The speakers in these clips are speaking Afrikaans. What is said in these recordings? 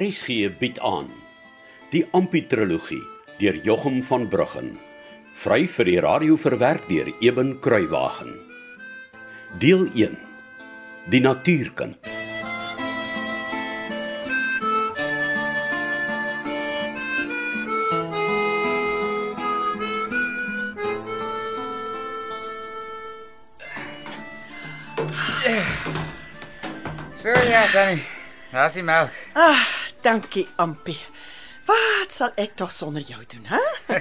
RSG bied aan die Amputrologie deur Jochum van Bruggen vry vir die radio verwerk deur Eben Kruiwagen deel 1 die natuurkind So ja, Tannie. Daar's die melk. Ah, dankie Ampie. Wat sal ek tog sonder jou doen, hè?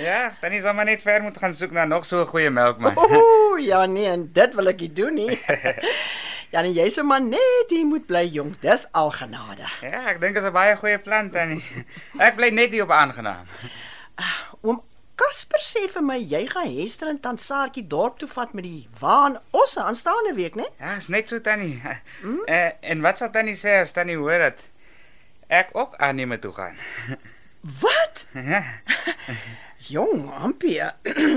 Ja, Tannie sal maar net ver moet gaan soek na nog so 'n goeie melk man. Ooh, ja nee, en dit wil ek nie doen nie. Ja, nee, jy's 'n man net hier moet bly jong. Dis al genade. Ja, ek dink dit is 'n baie goeie plan, Tannie. Ek bly net hier op aangenaam. Oom Kasper sê vir my jy gaan Hester en tant Saartjie dorp toe vat met die waan osse aanstaande week, né? Ja, is net so Tannie. Mm? Uh, en wat sal Tannie sê as Tannie hoor dat ek ook aanneem toe gaan? Wat? Ja. Jong, Ampie.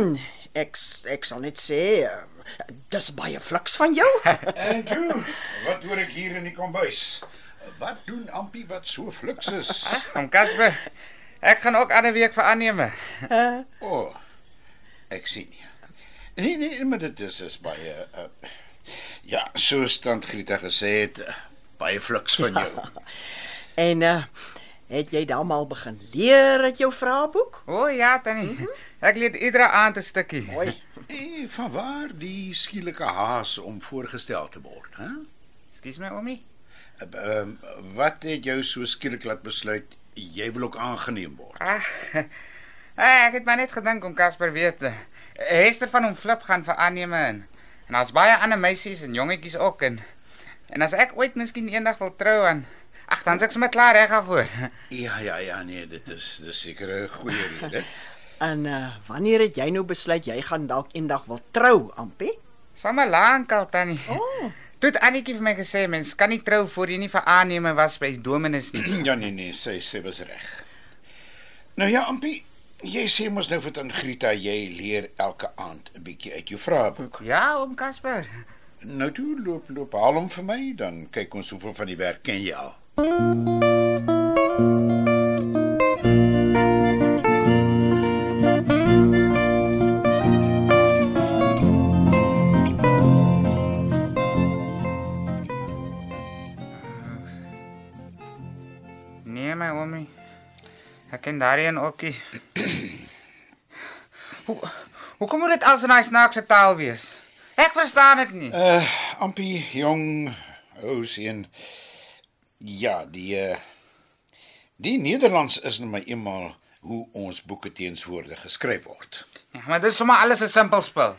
ek ek sal net sê uh, dis baie fliks van jou. En toe, wat hoor ek hier in die kombuis? Wat doen Ampie wat so fliks is? Om Casper. Ek gaan ook ander week vir aanneem. O. Oh, ek sien nie. Nee nee, maar dit is is baie uh, ja, soos tant Grieta gesê het, uh, baie fliks van jou. en uh het jy dan al begin leer uit jou vraeboek? O oh, ja, Tannie. Mm -hmm. Ek leer iedere aand 'n stukkie. Mooi. En van waar die skielike haas om voorgestel te word, hè? Ekskuus my oomie. Ehm uh, wat het jou so skielik laat besluit jy wil ook aangeneem word? Ag. Ah, ek het maar net gedink om Casper weet. eh, Hester van hom flip gaan vir aanneem en en daar's baie ander meisies en jongetjies ook en en as ek ooit miskien eendag wil trou aan Ag, dan is ek sommer klaar reg daarvoor. Ja ja ja nee, dit is dis seker 'n goeie rede. En uh wanneer het jy nou besluit jy gaan dalk eendag wil trou, Ampie? Sommer lankal tannie. Oh. Toe het Annetjie vir my gesê mens kan nie trou voor jy nie vir aanneme was by Dominus nie. Ja nee nee, sy sê was reg. Nou ja, Ampie, jy sê mos nou vir tant Grieta jy leer elke aand 'n bietjie uit jou vraeboek. Ja, oom Casper. Nou toe loop loop haal hom vir my, dan kyk ons hoeveel van die werk ken jy al. Nee my oomie. Ek ken daarin ookie. Hoe hoe kom dit als 'n nice snaakse taal wees? Ek verstaan dit nie. Uh Ampie, jong, ou seun. Ja, die uh die Nederlands is nou maar eenmal hoe ons boeke teenswoorde geskryf word. Ja, maar dis sommer alles 'n simpel spel.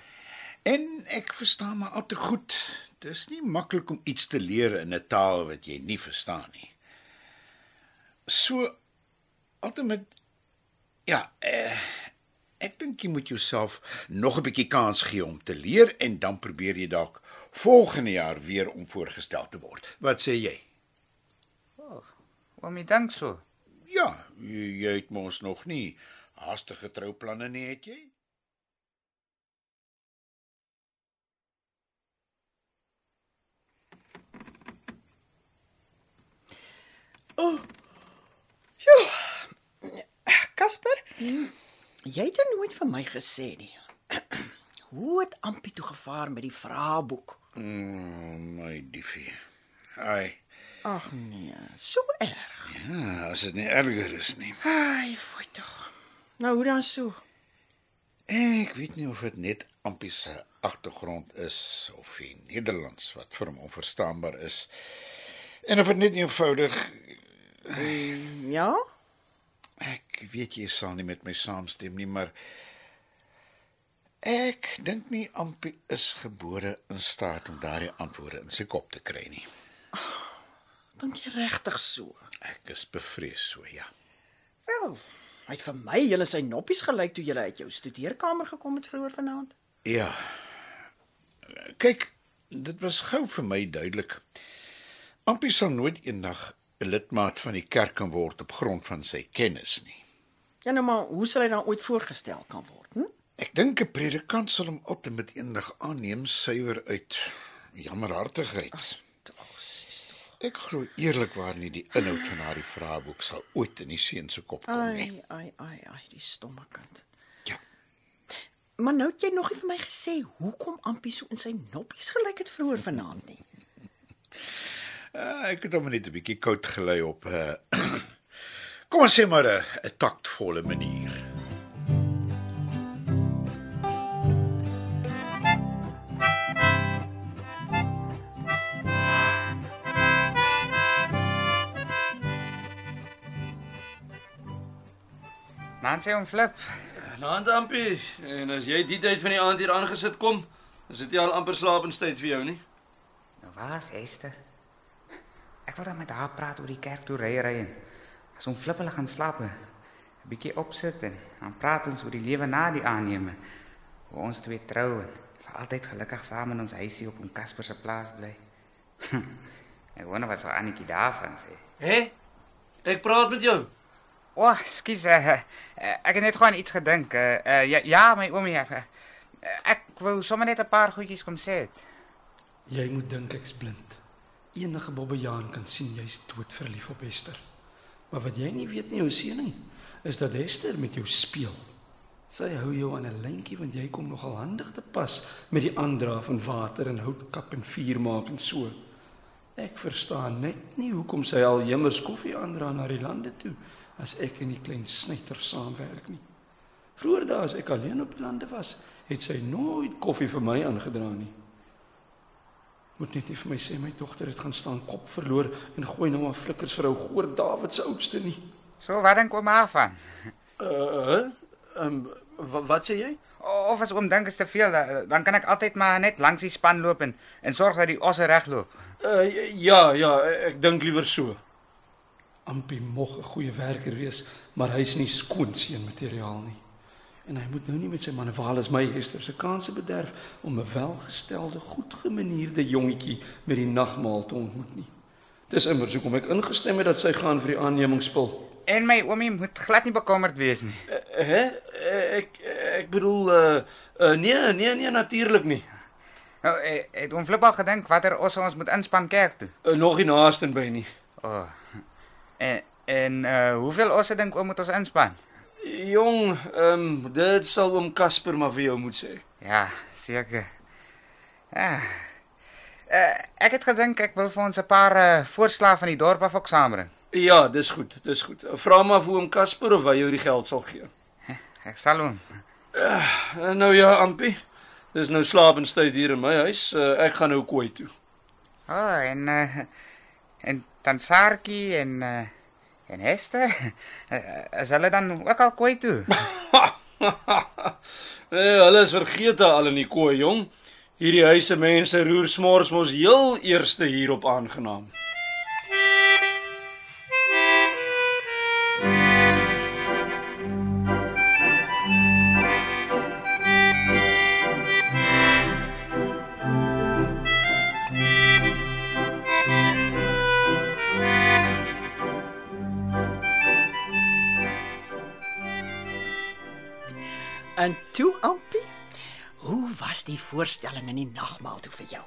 En ek verstaan maar al te goed. Dis nie maklik om iets te leer in 'n taal wat jy nie verstaan nie. So altyd met ja, eh, ek dink jy moet jouself nog 'n bietjie kans gee om te leer en dan probeer jy dalk volgende jaar weer om voorgestel te word. Wat sê jy? Oomie dink so. Ja, jy, jy het mos nog nie haastige trouplanne nie, het jy? Kasper? Jy het nooit vir my gesê nie. Hoe het Ampie toe gevaar met die vraeboek? Mm, my diefie. Ai, Ag nee, so erg. ja, as dit nie erger is nie. Ai, fooi tog. Nou hoe dan so? Ek weet nie of dit net Ampie se agtergrond is of die Nederlands wat vir hom onverstaanbaar is. En of dit net eenvoudig Ja? ek weet jy sal nie met my saamstem nie, maar ek dink nie Ampie is gebore in staat om daardie antwoorde in sy kop te kry nie. Dink jy regtig so? Ek is bevrees so, ja. Wel, hy het vir my julle sy noppies gelyk toe julle uit jou studeerkamer gekom het vroeër vanaand. Ja. Kyk, dit was gou vir my duidelik. Ampie sal nooit eendag 'n lidmaat van die kerk kan word op grond van sy kennis nie. Ja nou maar, hoe sal hy dan ooit voorgestel kan word? Hm? Ek dink 'n predikant sal hom altyd met eendag aanneem suiwer uit jammerhartigheid. Ek glo eerlikwaar nie die inhoud van daardie vraeboek sal ooit in die seun se kop kom nie. Ai, ai, ai, ai, die stomme kind. Ja. Maar nou het jy nog nie vir my gesê hoekom Ampie so in sy noppies gelyk het vroeër vanaand nie. Uh, ek het hom net 'n bietjie koud gelei op 'n uh, kom ons sê maar 'n taktvolle manier. Nancy en Flip. Naand Ampie, en as jy die tyd van die aand hier aangesit kom, is dit nie al amper slaapenstyd vir jou nie. Nou waar's Esther? Ek wil dan met haar praat oor die kerk toe ry ry en as hom Flip hulle gaan slaap, 'n bietjie opsit en dan praat ons oor die lewe na die aanneeming. Hoe ons twee trou en vir altyd gelukkig saam in ons huisie op om Casper se plaas bly. ek wonder wat sou Annetjie daarvan sê. Hè? Ek praat met jou. O, oh, skus. Uh, uh, ek het net gewoon iets gedink. Uh, uh, ja, ja, my oomie. Uh, ek wou sommer net 'n paar goedjies kom sê. Het. Jy moet dink ek's blind. Enige bobbejaan kan sien jy's dood verlief op Esther. Maar wat jy nie weet nie, ou seun, is dat Esther met jou speel. Sy hou jou aan 'n lyntjie want jy kom nogal handig te pas met die aandra van water en houtkap en vuur maak en so. Ek verstaan net nie hoekom sy al jemmers koffie aandra na die lande toe as ek en die klein snyter saamwerk nie. Vroeger dae as ek alleen op lande was, het sy nooit koffie vir my aangedra nie. Moet net nie vir my sê my dogter het gaan staan kop verloor en gooi nou maar flikkers vir ou Goor Dawid se oudste nie. So wat dink oom daarvan? Uh, ehm um, wat sê jy? Of as oom dink is te veel, da- dan kan ek altyd maar net langs die span loop en en sorg dat die osse regloop. Uh, ja, ja, ek dink liewer so. Ampie mog 'n goeie werker wees, maar hy's nie skoon seun materiaal nie. En hy moet nou nie met sy manewal as my Hester se kanse bederf om 'n welgestelde, goedgemanierde jongetjie met die nagmaal te ontmoet nie. Dis immers hoekom ek ingestem het dat sy gaan vir die aannemingsspil. En my oomie moet glad nie bekommerd wees nie. Uh, hè? Uh, ek ek bedoel uh, uh nee, nee, nee natuurlik nie. Nou, eh, het oom Flip al gedink watter osse ons moet inspan kerk toe? Uh, nog nie naaste by nie. O. Oh. En en uh, hoeveel osse dink oom moet ons inspan? Jong, ehm um, dit sal oom Casper maar vir jou moet sê. Ja, seker. Ja. Uh, ek het gedink ek wil vir ons 'n paar uh, voorslae van die dorp af ook saambring. Ja, dis goed, dis goed. Vra maar vir oom Casper of hy jou die geld sal gee. Ek sal hom. En nou ja, Ampie. Dis nou slapenstyd hier in my huis. Uh, ek gaan nou kooi toe. O, oh, en uh, en dan Sarkie en uh, en Hester. Uh, is hulle dan ook al kooi toe? nee, hulle is vergeete al in die kooi, jong. Hierdie huise mense roer smors mos heel eerste hier op aangenaam. Toe Ampie, hoe was die voorstelling in die nagmaal toe vir jou?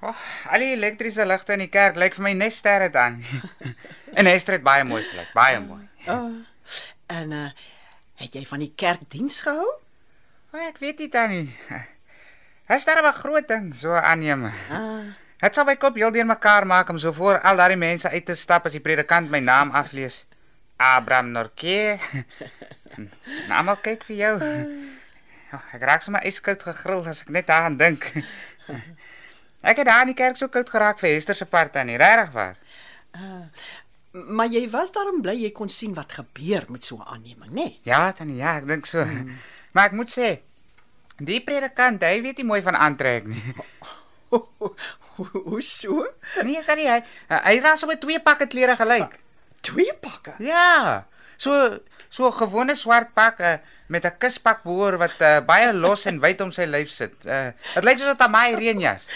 O, oh, al die elektriese ligte in die kerk lyk vir my net sterre dan. en Hester het baie mooi gelyk, baie mooi. Uh, en uh het jy van die kerkdiens gehou? O, oh, ek weet nie tannie. Hy staar 'n groot ding so aanneem. Ah, Dit sal my kop heel deurmekaar maak om so voor al daardie mense uit te stap as die predikant my naam aflees. Abraham Norke. Nou maar kyk vir jou. Oh, ek raak sommer yskoud gegrill as ek net daaraan dink. Ek het daar in die kerk so koud geraak vir Hester se part aan, regtig waar. maar jy was daarom bly jy kon sien wat gebeur met so 'n aanneming, nê? Nee? Ja, tannie, ja, ek dink so. Maar ek moet sê, die predikant, hy weet nie mooi van aantrek nie. Hoe so? Nee, kan nie hy hy dra so met twee pakke klere gelyk. Twee pakke. Ja. So so 'n gewone swart pak uh, met 'n kuspak boor wat uh, baie los en wyd om sy lyf sit. Uh, dit lyk soos 'n Tamai reënjas.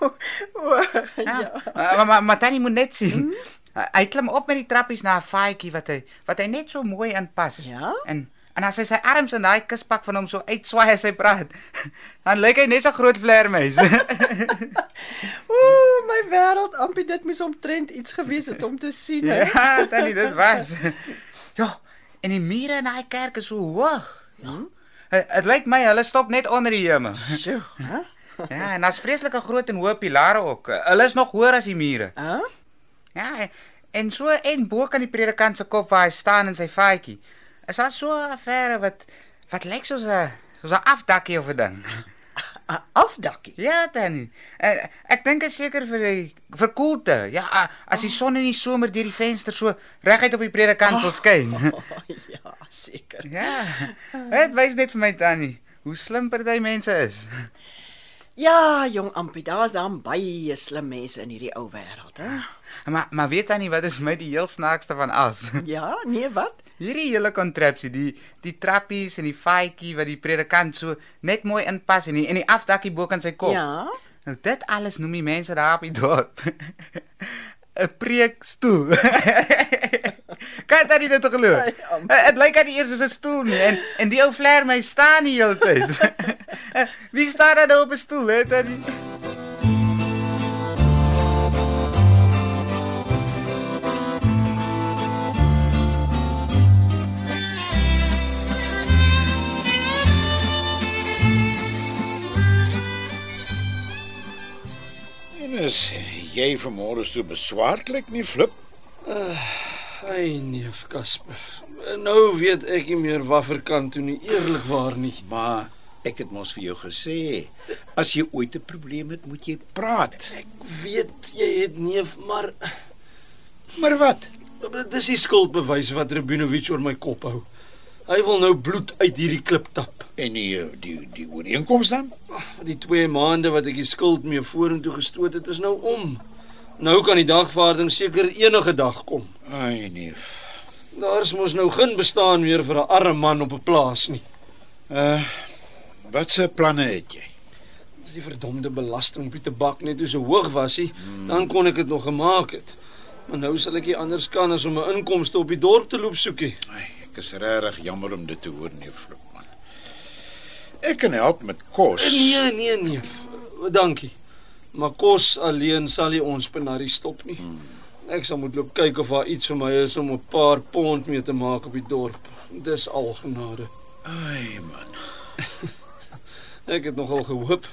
O, Ja. ja. Maar maar, maar tannie moet net sien. Mm? Hy klim op met die trappies na 'n faadjie wat hy wat hy net so mooi inpas. Ja? En En as hy sy arms in daai kuspak van hom so uitswaai as hy praat, dan lyk hy net so groot vleermuis. Ooh, my wêreld, Ampie, dit moes omtrent iets gewees het om te sien. hè? ja, tannie, dit was. Ja, en die mure in daai kerk is so hoog. Ja. Dit lyk my hulle stop net onder die hemel. Sjoe, hè? Ja, en daar's vreeslike groot en hoë pilare ook. Hulle is nog hoër as die mure. Hæ? Ja, en so en bo kan die predikant se kop waar hy staan in sy faadjie. Is daar so 'n affære wat wat lyk soos 'n soos 'n afdakkie of 'n ding. 'n Afdakkie. Ja, dan. Uh, ek dink is seker vir die vir koelte. Ja, uh, as die son in die somer deur die venster so reguit op die predikant wil skyn. Oh, ja, seker. ja. Dit wys net vir my tannie hoe slim party mense is. Ja, jong Ampie, daar's dan baie slim mense in hierdie ou wêreld, hè? Maar maar weet tannie wat is my die heel snaakste van alles? Ja, nee, wat? Hierdie hele kontrapsie, die die trappies en die faadjie wat die predikant so net mooi inpas en die en die afdakkie bo kan sy kop. Ja. Nou dit alles noem die mense daar op die dorp 'n preekstoel. kan dit dit glo? Am- Dit lyk aan die eers soos 'n stoel nie en en die ou vleer my staan die hele tyd. Wie staan daar nou op 'n stoel, hè, tannie? En is jy vanmôre so beswaarlik nie, Flip? Ai neef Casper. Nou weet ek nie meer watter kant toe nie, eerlikwaar nie. Maar ek het mos vir jou gesê, as jy ooit 'n probleem het, moet jy praat. Ek weet jy het neef, maar Maar wat? dis die skuldbewys wat Rabinovic oor my kop hou. Hy wil nou bloed uit hierdie klip tap. En die die die ooreenkoms dan? Die 2 maande wat ek die skuld mee vorentoe gestoot het, is nou om. Nou kan die dagvaarding seker enige dag kom. Ai nee. Daar's mos nou geen bestaan meer vir 'n arme man op 'n plaas nie. Uh wat se planne het jy? As die verdomde belasting op die tabak net so hoog was, hy, dan kon ek dit nog gemaak het. Maar nou sal ek nie anders kan as om 'n inkomste op die dorp te loop soekie. Ai, ek is regtig jammer om dit te hoor, nee, Flip man. Ek kan help met kos. Nee, nee, nee. Dankie. Maar kos alleen sal nie ons benarie stop nie. Ek sal moet loop kyk of daar iets vir my is om 'n paar pond mee te maak op die dorp. Dis al genade. Ai man. Ek het nogal gehoop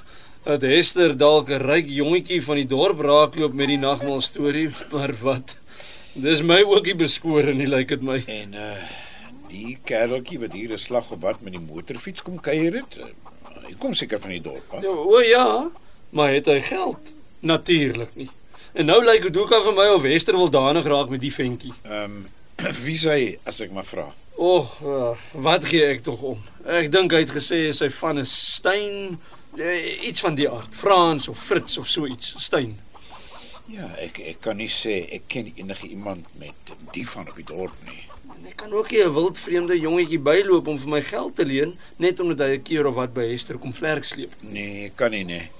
dat Hester dalk 'n ryk jongetjie van die dorp raakloop met die nagmaal storie, maar wat? Dis my ookie beskore nie, lyk dit my. En uh die kereltjie wat hier 'n slag op wat met die motorfiets kom kuier het, uh, hy kom seker van die dorp af. Ja, o ja, maar het hy geld? Natuurlik nie. En nou lyk dit ook al vir my of Hester wil danig raak met die ventjie. Ehm um, wie sê as ek maar vra? Och, ag, wat gee ek tog om? Ek dink hy het gesê sy van is Stein, eh, iets van die aard, Frans of Fritz of so iets, Stein. Ja, ek ek kan nie sê ek ken enige iemand met die van op die dorp nie. En ek kan ook nie 'n wild vreemde jongetjie byloop om vir my geld te leen net omdat hy 'n keer of wat by Hester kom vlerk sleep. Nee, ek kan nie nee.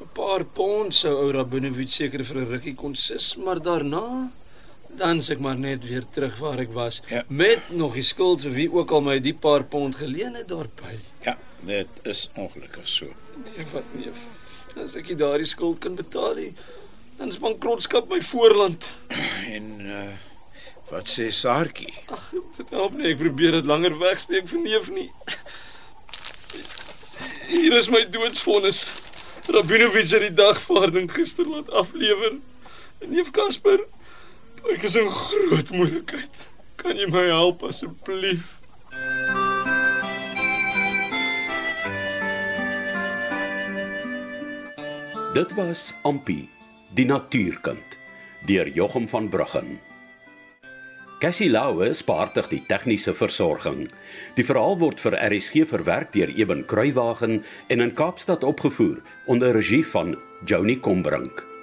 'n Paar pond sou ou Rabinovic seker vir 'n rukkie kon sis, maar daarna dan se ek maar net weer terug waar ek was Ja. met nog die skuld vir wie ook al my die paar pond geleen het daarby. Ja, dit is ongelukkig so. Nee, wat neef. As ek nie daardie skuld kan betaal nie, dan is bankrotskap my voorland. En uh wat sê Saartjie? Ag, dit help nie ek probeer dit langer wegsteek vir neef nie. Hier is my doodsvonnis. Rabinovic het die dagvaarding gister laat aflewer. Neef Casper, ek is in groot moeilikheid. Kan jy my help asseblief? Dit was Ampi, die natuurkind, deur Jochum van Bruggen. Cassie Lauwe spaartig die tegniese versorging. Die verhaal word vir RSG verwerk deur Eben Kruiwagen en in Kaapstad opgevoer onder regie van Joni Combrink.